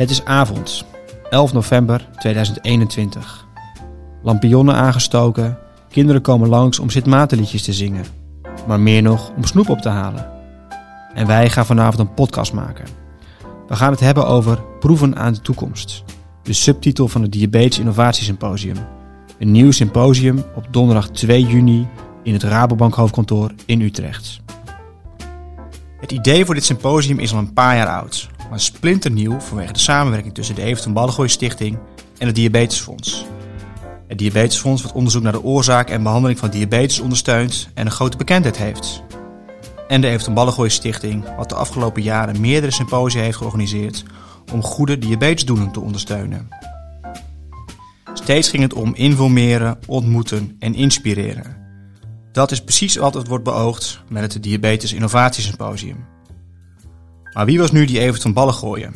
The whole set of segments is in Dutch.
Het is avond, 11 november 2021. Lampionnen aangestoken, kinderen komen langs om Sint-Maartenliedjes te zingen. Maar meer nog om snoep op te halen. En wij gaan vanavond een podcast maken. We gaan het hebben over proeven aan de toekomst. De subtitel van het Diabetes Innovatiesymposium. Een nieuw symposium op donderdag 2 juni in het Rabobank hoofdkantoor in Utrecht. Het idee voor dit symposium is al een paar jaar oud, maar splinternieuw vanwege de samenwerking tussen de Evert van Ballengooi Stichting en het Diabetesfonds. Het Diabetesfonds wat onderzoek naar de oorzaak en behandeling van diabetes ondersteunt en een grote bekendheid heeft. En de Evert van Ballengooi Stichting wat de afgelopen jaren meerdere symposia heeft georganiseerd om goede diabetesdoelen te ondersteunen. Steeds ging het om informeren, ontmoeten en inspireren. Dat is precies wat het wordt beoogd met het Diabetes Innovatiesymposium. Maar wie was nu die Evert van Ballengooien?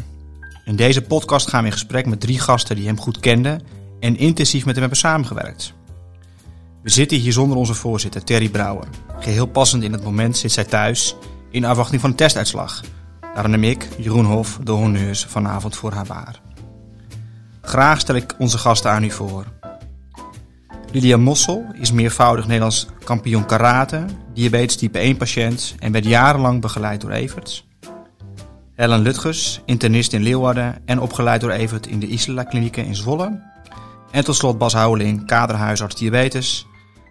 In deze podcast gaan we in gesprek met drie gasten die hem goed kenden en intensief met hem hebben samengewerkt. We zitten hier zonder onze voorzitter Terry Brouwer. Geheel passend in het moment zit zij thuis in afwachting van een testuitslag. Daarom neem ik, Jeroen Hof, de honneurs vanavond voor haar waar. Graag stel ik onze gasten aan u voor. Lilia Mossel is meervoudig Nederlands kampioen karate, diabetes type 1 patiënt en werd jarenlang begeleid door Evert. Helen Lutgers, internist in Leeuwarden en opgeleid door Evert in de Isla Klinieken in Zwolle. En tot slot Bas Houweling, kaderhuisarts diabetes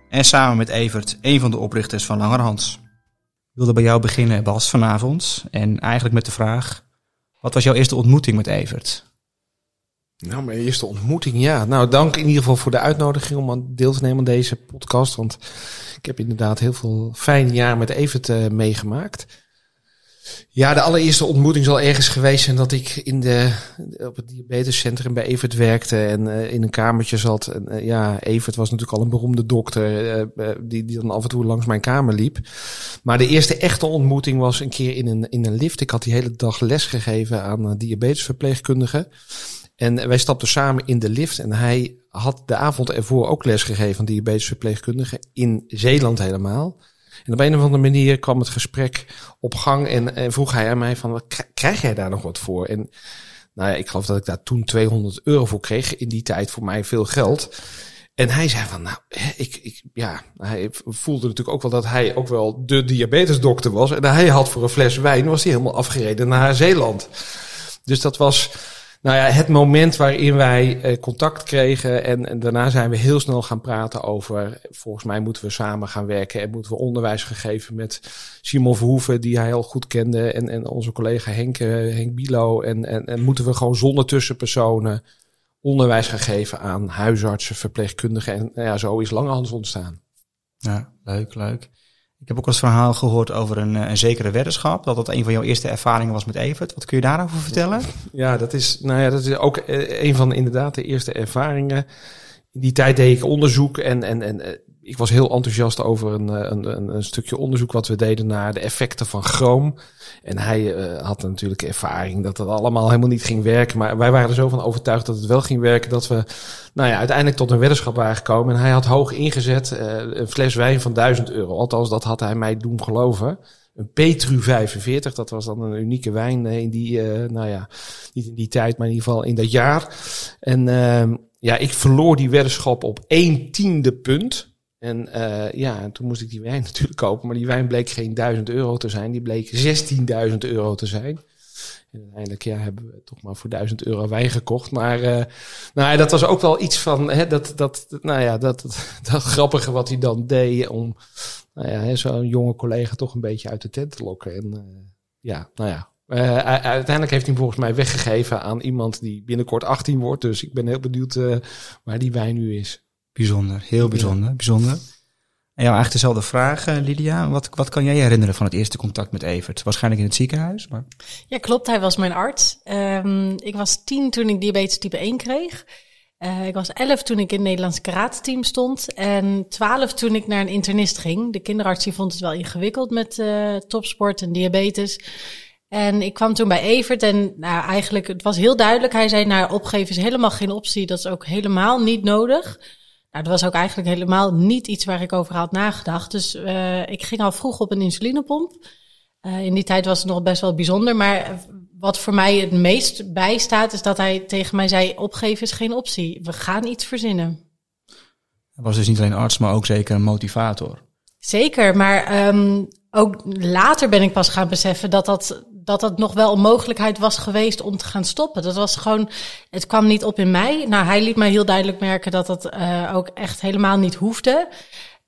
en samen met Evert een van de oprichters van Langerhans. Ik wilde bij jou beginnen Bas vanavond en eigenlijk met de vraag, wat was jouw eerste ontmoeting met Evert? Nou, mijn eerste ontmoeting, ja. Nou, dank in ieder geval voor de uitnodiging om aan deel te nemen aan deze podcast. Want ik heb inderdaad heel veel fijne jaren met Evert uh, meegemaakt. Ja, de allereerste ontmoeting zal ergens geweest zijn dat ik in de, op het diabetescentrum bij Evert werkte en uh, in een kamertje zat. En, uh, ja, Evert was natuurlijk al een beroemde dokter uh, die, die dan af en toe langs mijn kamer liep. Maar de eerste echte ontmoeting was een keer in een, in een lift. Ik had die hele dag les gegeven aan diabetesverpleegkundigen. En wij stapten samen in de lift en hij had de avond ervoor ook les gegeven aan diabetesverpleegkundigen in Zeeland helemaal. En op een of andere manier kwam het gesprek op gang en, vroeg hij aan mij van, krijg jij daar nog wat voor? En nou ja, ik geloof dat ik daar toen 200 euro voor kreeg. In die tijd voor mij veel geld. En hij zei van, nou, ik, ik, ja, hij voelde natuurlijk ook wel dat hij ook wel de diabetesdokter was. En hij had voor een fles wijn, was hij helemaal afgereden naar Zeeland. Dus dat was, nou ja, het moment waarin wij eh, contact kregen en, daarna zijn we heel snel gaan praten over, volgens mij moeten we samen gaan werken en moeten we onderwijs gaan geven met Simon Verhoeven, die hij al goed kende, en, en onze collega Henk, uh, Henk Bilo. En, en, en moeten we gewoon zonder tussenpersonen onderwijs gaan geven aan huisartsen, verpleegkundigen. En nou ja, zo is Langehans ontstaan. Ja, leuk, leuk. Ik heb ook eens verhaal gehoord over een, een zekere weddenschap. Dat dat een van jouw eerste ervaringen was met Evert. Wat kun je daarover vertellen? Ja, dat is, nou ja, dat is ook een van inderdaad de eerste ervaringen. In die tijd deed ik onderzoek en, en, en ik was heel enthousiast over een, een, een, stukje onderzoek wat we deden naar de effecten van chroom. En hij uh, had natuurlijk ervaring dat dat allemaal helemaal niet ging werken. Maar wij waren er zo van overtuigd dat het wel ging werken. Dat we nou ja, uiteindelijk tot een weddenschap waren gekomen. En hij had hoog ingezet uh, een fles wijn van 1000 euro. Althans, dat had hij mij doen geloven. Een Petru 45, dat was dan een unieke wijn in die, nou ja, niet in die tijd, maar in ieder geval in dat jaar. En ja, ik verloor die weddenschap op 1 tiende punt. En uh, ja, en toen moest ik die wijn natuurlijk kopen. Maar die wijn bleek geen 1000 euro te zijn. Die bleek 16.000 euro te zijn. En uiteindelijk ja, hebben we toch maar voor 1000 euro wijn gekocht. Maar uh, nou dat was ook wel iets van hè, dat, dat, nou ja, dat, dat, grappige wat hij dan deed om nou ja, zo'n jonge collega toch een beetje uit de tent te lokken. En uh, ja, nou ja, uiteindelijk heeft hij volgens mij weggegeven aan iemand die binnenkort 18 wordt. Dus ik ben heel benieuwd waar die wijn nu is. Bijzonder, heel bijzonder, ja. bijzonder. En jou eigenlijk dezelfde vraag, Lydia. Wat, wat kan jij herinneren van het eerste contact met Evert? Waarschijnlijk in het ziekenhuis, maar... Ja, klopt. Hij was mijn arts. Um, ik was tien toen ik diabetes type 1 kreeg. Uh, ik was elf toen ik in het Nederlands karate-team stond. En twaalf toen ik naar een internist ging. De kinderarts die vond het wel ingewikkeld met uh, topsport en diabetes. En ik kwam toen bij Evert en nou, eigenlijk, het was heel duidelijk. Hij zei, nou, opgeven is helemaal geen optie. Dat is ook helemaal niet nodig. Nou, dat was ook eigenlijk helemaal niet iets waar ik over had nagedacht. Dus uh, ik ging al vroeg op een insulinepomp. Uh, in die tijd was het nog best wel bijzonder. Maar wat voor mij het meest bijstaat, is dat hij tegen mij zei: opgeven is geen optie. We gaan iets verzinnen. Hij was dus niet alleen arts, maar ook zeker een motivator. Zeker, maar um, ook later ben ik pas gaan beseffen dat dat, dat dat nog wel een mogelijkheid was geweest om te gaan stoppen. Dat was gewoon, het kwam niet op in mij. Nou, hij liet mij heel duidelijk merken dat dat uh, ook echt helemaal niet hoefde.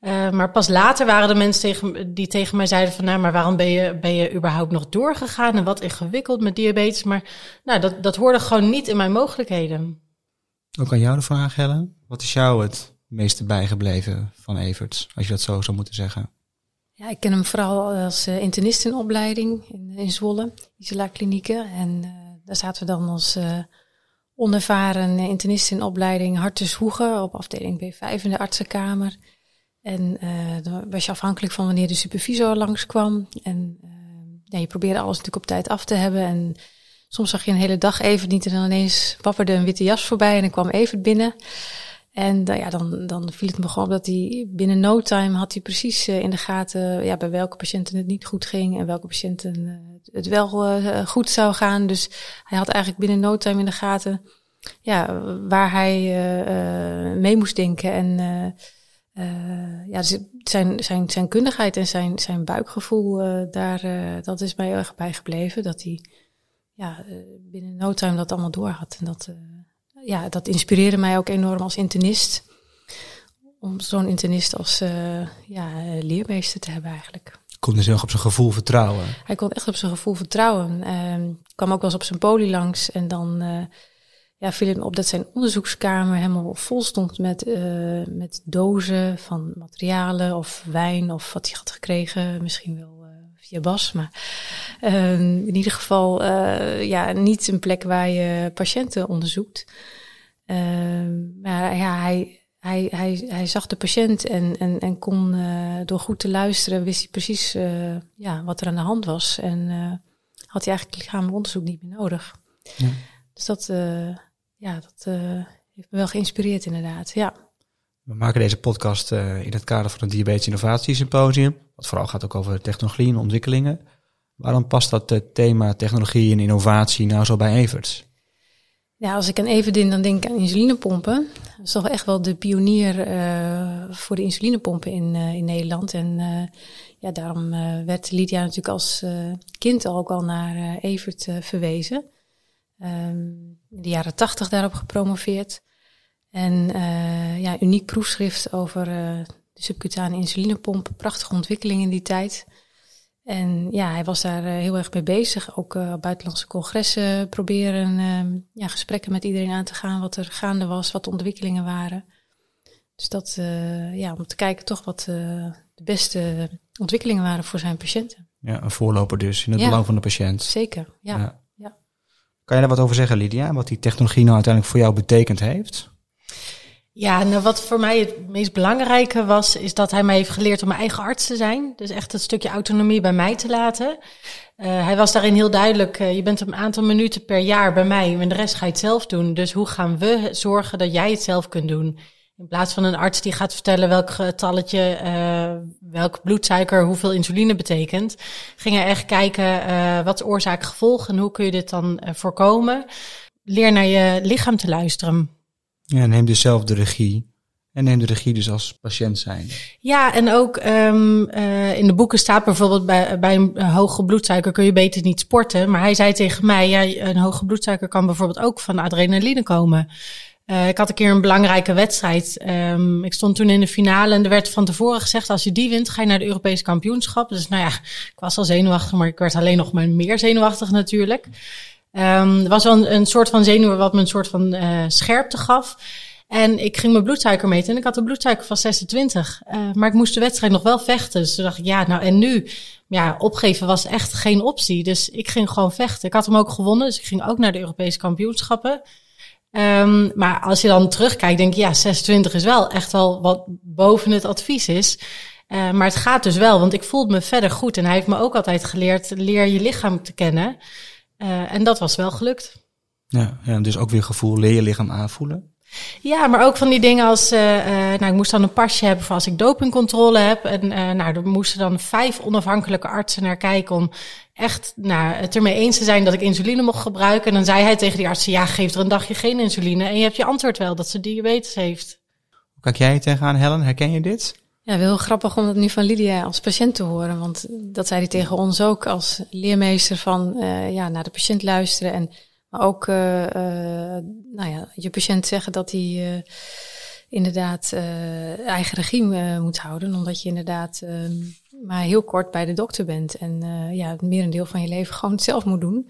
Uh, maar pas later waren er mensen tegen, die tegen mij zeiden van, nou, maar waarom ben je, ben je überhaupt nog doorgegaan en wat ingewikkeld met diabetes? Maar nou, dat, dat hoorde gewoon niet in mijn mogelijkheden. Ook aan jou de vraag, Helen. Wat is jou het meeste bijgebleven van Everts, als je dat zo zou moeten zeggen? Ja, ik ken hem vooral als uh, internist in opleiding in, in Zwolle, Isela Klinieken. En uh, daar zaten we dan als uh, onervaren internist in opleiding hartenshoegen op afdeling B5 in de artsenkamer. En dan was je afhankelijk van wanneer de supervisor langskwam. En ja, je probeerde alles natuurlijk op tijd af te hebben. En soms zag je een hele dag even niet en dan ineens wapperde een witte jas voorbij en dan kwam even binnen. En ja, dan, dan viel het me gewoon op dat hij binnen no time had hij precies uh, in de gaten ja, bij welke patiënten het niet goed ging en welke patiënten uh, het wel goed zou gaan. Dus hij had eigenlijk binnen no time in de gaten ja, waar hij mee moest denken. En ja, dus zijn, zijn, zijn kundigheid en zijn, zijn buikgevoel, daar, dat is mij erg bijgebleven. Dat hij ja, binnen no time dat allemaal door had. En dat ja, dat inspireerde mij ook enorm als internist. Om zo'n internist als uh, ja, leermeester te hebben eigenlijk. Kon dus heel op zijn gevoel vertrouwen? Hij kon echt op zijn gevoel vertrouwen. Uh, kwam ook wel eens op zijn poli langs en dan uh, ja, viel het me op dat zijn onderzoekskamer helemaal vol stond met, uh, met dozen van materialen of wijn of wat hij had gekregen. Misschien wel via Bas, maar uh, in ieder geval uh, ja, niet een plek waar je patiënten onderzoekt. Uh, maar ja, hij, hij, hij, hij zag de patiënt en, en, en kon uh, door goed te luisteren, wist hij precies uh, ja, wat er aan de hand was. En had hij eigenlijk lichamelijk onderzoek niet meer nodig. Ja. Dus dat, ja, dat heeft me wel geïnspireerd inderdaad, ja. We maken deze podcast in het kader van het Diabetes Innovatie Symposium. Wat vooral gaat ook over technologie en ontwikkelingen. Waarom past dat thema technologie en innovatie nou zo bij Everts? Ja, als ik aan Everdin dan denk ik aan insulinepompen. Dat is toch echt wel de pionier uh, voor de insulinepompen in, in Nederland. En ja, daarom werd Lydia natuurlijk als kind ook al naar Evert verwezen. Um, in de jaren tachtig daarop gepromoveerd. En ja, uniek proefschrift over de subcutane insulinepomp. Prachtige ontwikkeling in die tijd. En ja, hij was daar uh, heel erg mee bezig. Ook uh, buitenlandse congressen proberen uh, ja, gesprekken met iedereen aan te gaan. Wat er gaande was, wat de ontwikkelingen waren. Dus dat, uh, ja, om te kijken toch wat de beste ontwikkelingen waren voor zijn patiënten. Ja, een voorloper dus, in het ja, belang van de patiënt. Zeker, ja. ja. ja. Kan je daar wat over zeggen, Lydia? Wat die technologie nou uiteindelijk voor jou betekend heeft? Ja, nou wat voor mij het meest belangrijke was, is dat hij mij heeft geleerd om mijn eigen arts te zijn. Dus echt het stukje autonomie bij mij te laten. Uh, hij was daarin heel duidelijk, uh, je bent een aantal minuten per jaar bij mij en de rest ga je het zelf doen. Dus hoe gaan we zorgen dat jij het zelf kunt doen? In plaats van een arts die gaat vertellen welk getalletje, uh, welk bloedsuiker, hoeveel insuline betekent, ging hij echt kijken wat is oorzaak gevolg en hoe kun je dit dan voorkomen. Leer naar je lichaam te luisteren. Ja, neem dus de regie. En neem de regie dus als patiënt zijn. Ja, en ook um, uh, in de boeken staat bijvoorbeeld bij, bij een hoge bloedsuiker kun je beter niet sporten. Maar hij zei tegen mij, ja, een hoge bloedsuiker kan bijvoorbeeld ook van adrenaline komen. Uh, ik had een keer een belangrijke wedstrijd. Um, ik stond toen in de finale en er werd van tevoren gezegd: als je die wint, ga je naar de Europese kampioenschap. Dus nou ja, ik was al zenuwachtig, maar ik werd alleen nog maar meer zenuwachtig natuurlijk. Um, er was wel een, soort van zenuw wat me een soort van uh, scherpte gaf. En ik ging mijn bloedsuiker meten en ik had een bloedsuiker van 26. Uh, maar ik moest de wedstrijd nog wel vechten. Dus toen dacht ik, ja, nou en nu? Ja, opgeven was echt geen optie. Dus ik ging gewoon vechten. Ik had hem ook gewonnen, dus ik ging ook naar de Europese kampioenschappen. Um, maar als je dan terugkijkt, denk je, ja, 26 is wel echt wel wat boven het advies is. Uh, maar het gaat dus wel, want ik voelde me verder goed. En hij heeft me ook altijd geleerd, leer je lichaam te kennen. Uh, en dat was wel gelukt. Ja, ja, dus ook weer gevoel, leer je lichaam aanvoelen. Ja, maar ook van die dingen als, uh, uh, nou, ik moest dan een pasje hebben voor als ik dopingcontrole heb. En uh, nou, er moesten dan vijf onafhankelijke artsen naar kijken om echt nou, het ermee eens te zijn dat ik insuline mocht gebruiken. En dan zei hij tegen die artsen, ja, geef er een dagje geen insuline. En je hebt je antwoord wel dat ze diabetes heeft. Hoe kijk jij tegenaan, Helen? Herken je dit? Ja, wel grappig om dat nu van Lydia als patiënt te horen. Want dat zei hij tegen ons ook als leermeester van uh, ja, naar de patiënt luisteren. En maar ook uh, uh, nou ja, je patiënt zeggen dat hij inderdaad eigen regime moet houden. Omdat je inderdaad maar heel kort bij de dokter bent. En ja, het merendeel van je leven gewoon zelf moet doen.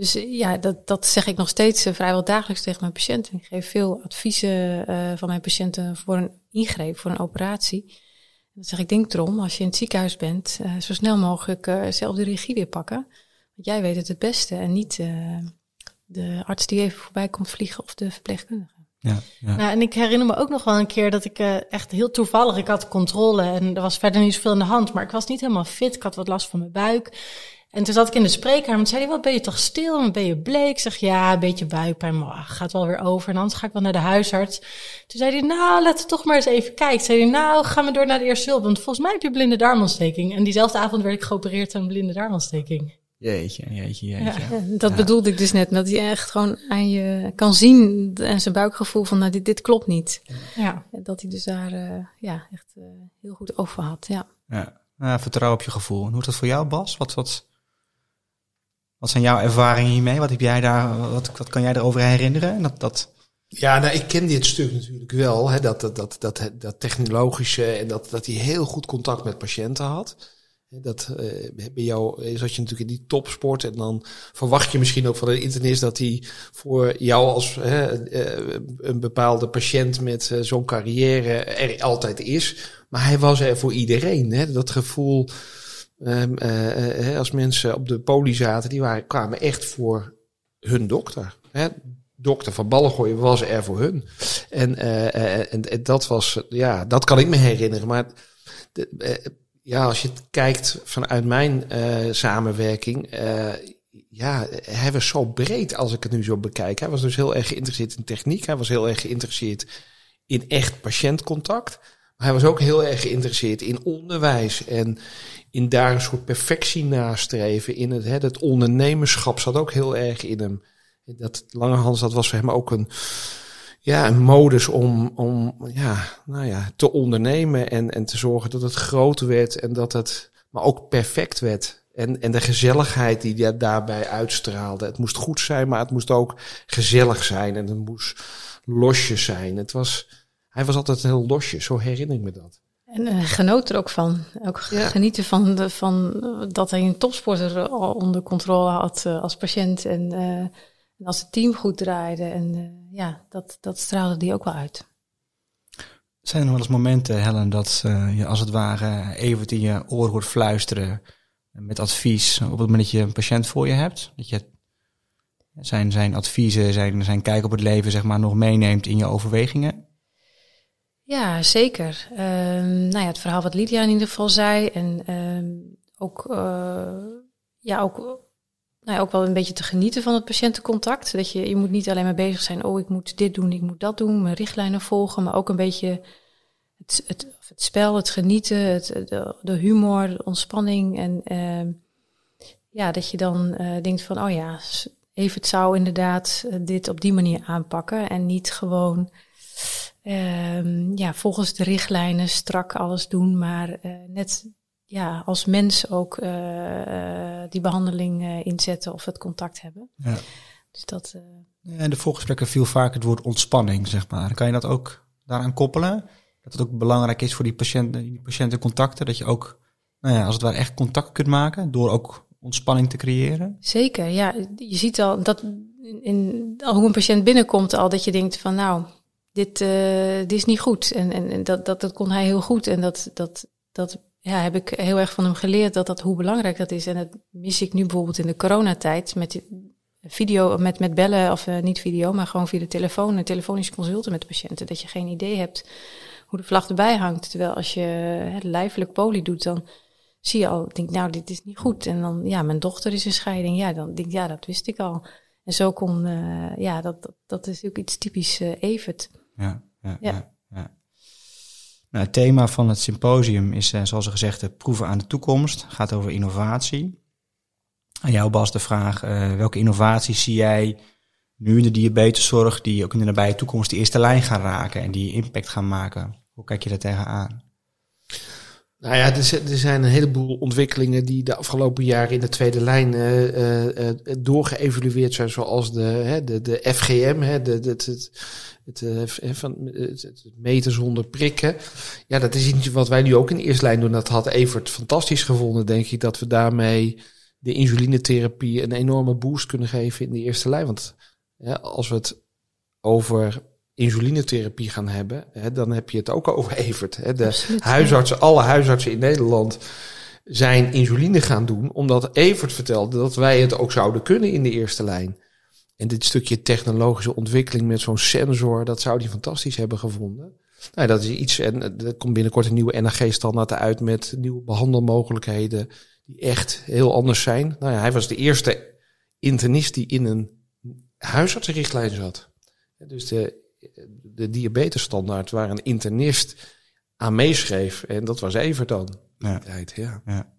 Dus ja, dat, dat zeg ik nog steeds vrijwel dagelijks tegen mijn patiënten. Ik geef veel adviezen van mijn patiënten voor een ingreep, voor een operatie. Dan zeg ik, denk erom, als je in het ziekenhuis bent, uh, zo snel mogelijk uh, zelf de regie weer pakken. Want jij weet het het beste en niet uh, de arts die even voorbij komt vliegen of de verpleegkundige. Ja, ja. Nou, en ik herinner me ook nog wel een keer dat ik echt heel toevallig, ik had controle en er was verder niet zoveel in de hand, maar ik was niet helemaal fit. Ik had wat last van mijn buik. En toen zat ik in de spreekkamer en zei hij, wat ben je toch stil en ben je bleek? Ik zeg, ja, een beetje buikpijn, maar gaat wel weer over. En anders ga ik wel naar de huisarts. Toen zei hij, nou, laten we toch maar eens even kijken. Zei hij, nou, gaan we door naar de eerste hulp, want volgens mij heb je blinde darmontsteking. En diezelfde avond werd ik geopereerd aan blinde darmontsteking. Jeetje, jeetje, jeetje. Ja, dat ja. bedoelde ik dus net, dat hij echt gewoon aan je kan zien en zijn buikgevoel van, nou, dit, dit klopt niet. Ja. Dat hij dus daar, uh, ja, echt uh, heel goed over had, ja. Ja, nou, vertrouw op je gevoel. En hoe is dat voor jou, Bas? Wat, wat, wat zijn jouw ervaringen hiermee? Wat, heb jij daar, wat, wat kan jij erover herinneren? Dat, dat... Ja, nou, ik ken dit stuk natuurlijk wel. Hè, dat, dat, dat, dat, technologische en dat, dat hij heel goed contact met patiënten had. Dat uh, bij jou zat je natuurlijk in die topsport en dan verwacht je misschien ook van de internist dat hij voor jou als hè, een bepaalde patiënt met zo'n carrière er altijd is. Maar hij was er voor iedereen. Hè? Dat gevoel Um, uh, als mensen op de poli zaten, die waren, kwamen echt voor hun dokter. Hè? Dokter van Ballengooi was er voor hun. En, uh, en, en, dat was, ja, dat kan ik me herinneren. Maar ja, als je kijkt vanuit mijn samenwerking, ja, hij was zo breed als ik het nu zo bekijk. Hij was dus heel erg geïnteresseerd in techniek. Hij was heel erg geïnteresseerd in echt patiëntcontact. Hij was ook heel erg geïnteresseerd in onderwijs en in daar een soort perfectie nastreven. In het, het ondernemerschap zat ook heel erg in hem. Dat Langehans, dat was voor hem ook een, ja, een modus om, om ja, nou ja, te ondernemen en, en te zorgen dat het groot werd en dat het, maar ook perfect werd. En, en de gezelligheid die hij daarbij uitstraalde. Het moest goed zijn, maar het moest ook gezellig zijn en het moest losjes zijn. Het was, hij was altijd heel losjes, zo herinner ik me dat. En uh, genoot er ook van. Ook ja. genieten van, de, van dat hij een topsporter al onder controle had uh, als patiënt. En, uh, en, als het team goed draaide. En ja, dat, dat straalde die ook wel uit. Zijn er wel eens momenten, Helen, dat je als het ware even in je oor hoort fluisteren met advies op het moment dat je een patiënt voor je hebt? Dat je zijn, zijn adviezen, zijn, zijn kijk op het leven, zeg maar, nog meeneemt in je overwegingen? Ja, zeker. Um, nou ja, het verhaal wat Lydia in ieder geval zei. En um, ook, uh, ja, ook, nou ja, ook wel een beetje te genieten van het patiëntencontact. Dat je, je moet niet alleen maar bezig zijn, oh, ik moet dit doen, ik moet dat doen, mijn richtlijnen volgen. Maar ook een beetje het, het, het spel, het genieten, het, de, humor, de ontspanning. En uh, ja, dat je dan uh, denkt van, oh ja, even het zou inderdaad dit op die manier aanpakken. En niet gewoon um, ja, volgens de richtlijnen strak alles doen, maar uh, net ja, als mens ook uh, die behandeling inzetten of het contact hebben. Ja. Dus dat. Ja, in de voorgesprekken viel vaak het woord ontspanning, zeg maar. Kan je dat ook daaraan koppelen? Dat het ook belangrijk is voor die, patiënten, die patiëntencontacten, dat je ook, nou ja, als het ware echt contact kunt maken door ook ontspanning te creëren? Zeker, ja. Je ziet al dat in, in, hoe een patiënt binnenkomt al, dat je denkt van nou, dit, uh, dit is niet goed. En, en, en, dat, dat, dat kon hij heel goed. En dat, dat, dat ja, heb ik heel erg van hem geleerd, dat dat hoe belangrijk dat is. En dat mis ik nu bijvoorbeeld in de coronatijd met video, met, met bellen, of uh, niet video, maar gewoon via de telefoon, en telefonische consulten met de patiënten. Dat je geen idee hebt hoe de vlag erbij hangt. Terwijl als je lijfelijk poli doet, dan zie je al, denk nou, dit is niet goed. En dan, ja, mijn dochter is een scheiding. Ja, dan denk ja, dat wist ik al. En zo kon, uh, ja, dat, dat, is ook iets typisch uh, Evert. Ja, ja, ja. Nou, het thema van het symposium is, uh, zoals gezegd, de proeven aan de toekomst. Het gaat over innovatie. Aan jou, Bas, de vraag: welke innovaties zie jij nu in de diabeteszorg die ook in de nabije toekomst de eerste lijn gaan raken en die impact gaan maken? Hoe kijk je daar tegenaan? Nou ja, er zijn een heleboel ontwikkelingen die de afgelopen jaren in de tweede lijn uh, uh, doorgeëvalueerd zijn, zoals de, hè, de, de FGM, hè, de, de, het, het, het, van, het, het meten zonder prikken. Ja, dat is iets wat wij nu ook in de eerste lijn doen. Dat had Evert fantastisch gevonden, denk ik, dat we daarmee de insulinetherapie een enorme boost kunnen geven in de eerste lijn. Want ja, als we het over insulinetherapie gaan hebben, hè, dan heb je het ook over Evert. Hè. De huisartsen, alle huisartsen in Nederland zijn insuline gaan doen, omdat Evert vertelde dat wij het ook zouden kunnen in de eerste lijn. En dit stukje technologische ontwikkeling met zo'n sensor, dat zou hij fantastisch hebben gevonden. Nou, dat is iets, en er komt binnenkort een nieuwe NAG-standaard uit met nieuwe behandelmogelijkheden die echt heel anders zijn. Nou ja, hij was de eerste internist die in een huisartsenrichtlijn zat. Dus de de diabetesstandaard waar een internist aan meeschreef. En dat was Evert dan. Ja. ja. ja.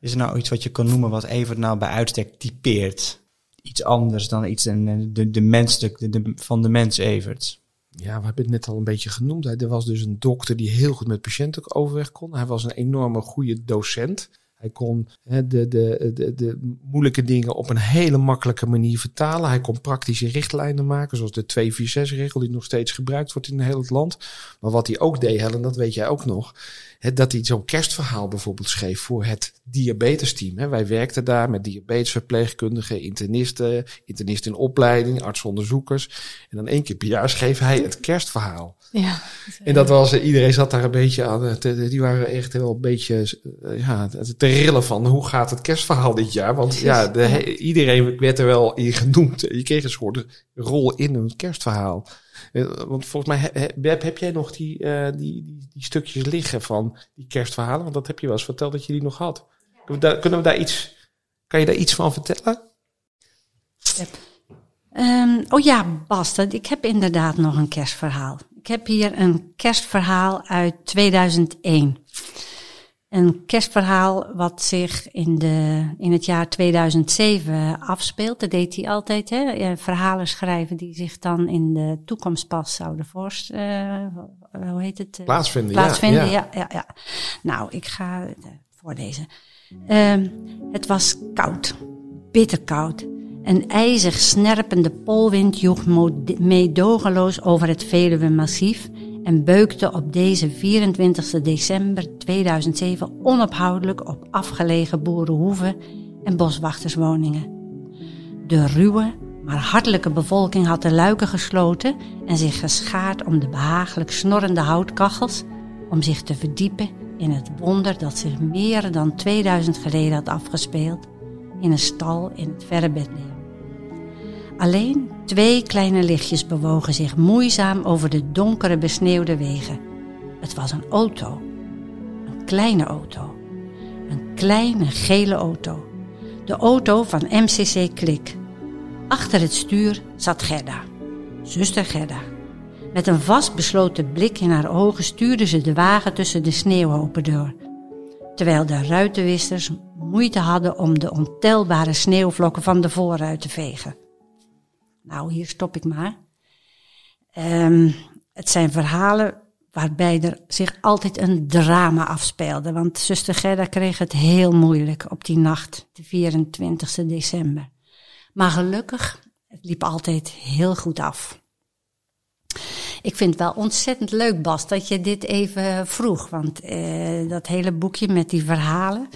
Is er nou iets wat je kan noemen wat Evert nou bij uitstek typeert? Iets anders dan iets de, de, de menselijk de, de, van de mens Evert? Ja, we hebben het net al een beetje genoemd. Er was dus een dokter die heel goed met patiënten overweg kon. Hij was een enorme goede docent. Hij kon de, de, de, de moeilijke dingen op een hele makkelijke manier vertalen. Hij kon praktische richtlijnen maken, zoals de 246-regel, die nog steeds gebruikt wordt in heel het land. Maar wat hij ook deed, Helen, dat weet jij ook nog. Dat hij zo'n kerstverhaal bijvoorbeeld schreef voor het diabetesteam. Hè. Wij werkten daar met diabetesverpleegkundigen, internisten, internisten in opleiding, artsonderzoekers. En dan één keer per jaar schreef hij het kerstverhaal. Ja. En dat was, iedereen zat daar een beetje aan, die waren echt wel een beetje eh, ja, te rillen van hoe gaat het kerstverhaal dit jaar? Want ja, de, iedereen werd er wel in genoemd. Je kreeg een soort rol in een kerstverhaal. Eh, want volgens mij, Beb, heb jij nog die, uh, die, die, die, stukjes liggen van die kerstverhalen? Want dat heb je wel eens verteld dat je die nog had. Kunnen we daar, kunnen we daar iets, kan je daar iets van vertellen? Um, oh ja, Bas, ik heb inderdaad nog een kerstverhaal. Ik heb hier een kerstverhaal uit 2001. Een kerstverhaal wat zich in, de, in het jaar 2007 afspeelt. Dat deed hij altijd. Hè? Verhalen schrijven die zich dan in de toekomst pas zouden voorstellen. Uh, hoe heet het? Plaatsvinden, Plaatsvinden, ja. Ja, ja, Nou, ik ga voorlezen. Uh, het was koud. Bitterkoud. Een ijzig snerpende polwind joeg meedogenloos over het Veluwe massief en beukte op deze 24 december 2007 onophoudelijk op afgelegen boerenhoeven en boswachterswoningen. De ruwe, maar hartelijke bevolking had de luiken gesloten en zich geschaard om de behagelijk snorrende houtkachels om zich te verdiepen in het wonder dat zich meer dan 2000 geleden had afgespeeld in een stal in het verre Bethlehem. Alleen twee kleine lichtjes bewogen zich moeizaam over de donkere besneeuwde wegen. Het was een auto. Een kleine auto. Een kleine gele auto. De auto van MCC Klik. Achter het stuur zat Gerda. Zuster Gerda. Met een vastbesloten blik in haar ogen stuurde ze de wagen tussen de sneeuwhopen door. Terwijl de ruitenwisters moeite hadden om de ontelbare sneeuwvlokken van de voorruit te vegen. Nou, hier stop ik maar. Um, het zijn verhalen waarbij er zich altijd een drama afspeelde. Want zuster Gerda kreeg het heel moeilijk op die nacht, de 24 december. Maar gelukkig, het liep altijd heel goed af. Ik vind het wel ontzettend leuk, Bas, dat je dit even vroeg. Want uh, dat hele boekje met die verhalen,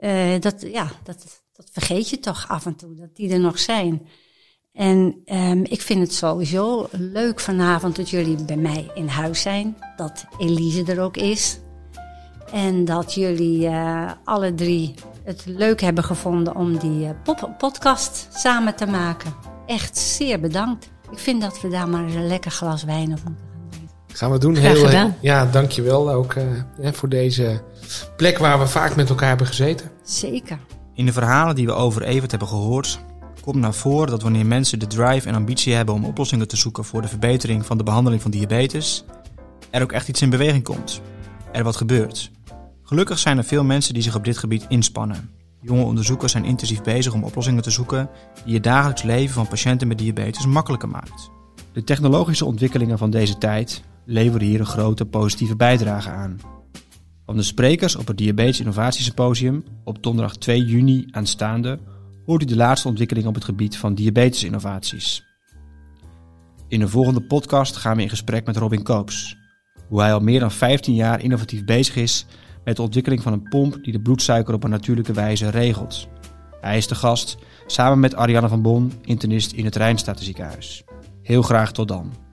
uh, dat, ja, dat, dat vergeet je toch af en toe, dat die er nog zijn. En um, ik vind het sowieso leuk vanavond dat jullie bij mij in huis zijn. Dat Elise er ook is. En dat jullie uh, alle drie het leuk hebben gevonden om die uh, podcast samen te maken. Echt zeer bedankt. Ik vind dat we daar maar een lekker glas wijn op moeten gaan drinken. Gaan we doen. Heel, gedaan. Ja, dankjewel ook uh, voor deze plek waar we vaak met elkaar hebben gezeten. Zeker. In de verhalen die we over Evert hebben gehoord komt naar voren dat wanneer mensen de drive en ambitie hebben om oplossingen te zoeken voor de verbetering van de behandeling van diabetes, er ook echt iets in beweging komt. Er wat gebeurt. Gelukkig zijn er veel mensen die zich op dit gebied inspannen. Jonge onderzoekers zijn intensief bezig om oplossingen te zoeken die het dagelijks leven van patiënten met diabetes makkelijker maakt. De technologische ontwikkelingen van deze tijd leveren hier een grote positieve bijdrage aan. Van de sprekers op het Diabetes Innovatiesymposium op donderdag 2 juni aanstaande hoort u de laatste ontwikkelingen op het gebied van diabetesinnovaties. In de volgende podcast gaan we in gesprek met Robin Koops. Hoe hij al meer dan 15 jaar innovatief bezig is met de ontwikkeling van een pomp die de bloedsuiker op een natuurlijke wijze regelt. Hij is de gast samen met Ariane van Bon, internist in het Rijnstatenziekenhuis. Heel graag tot dan.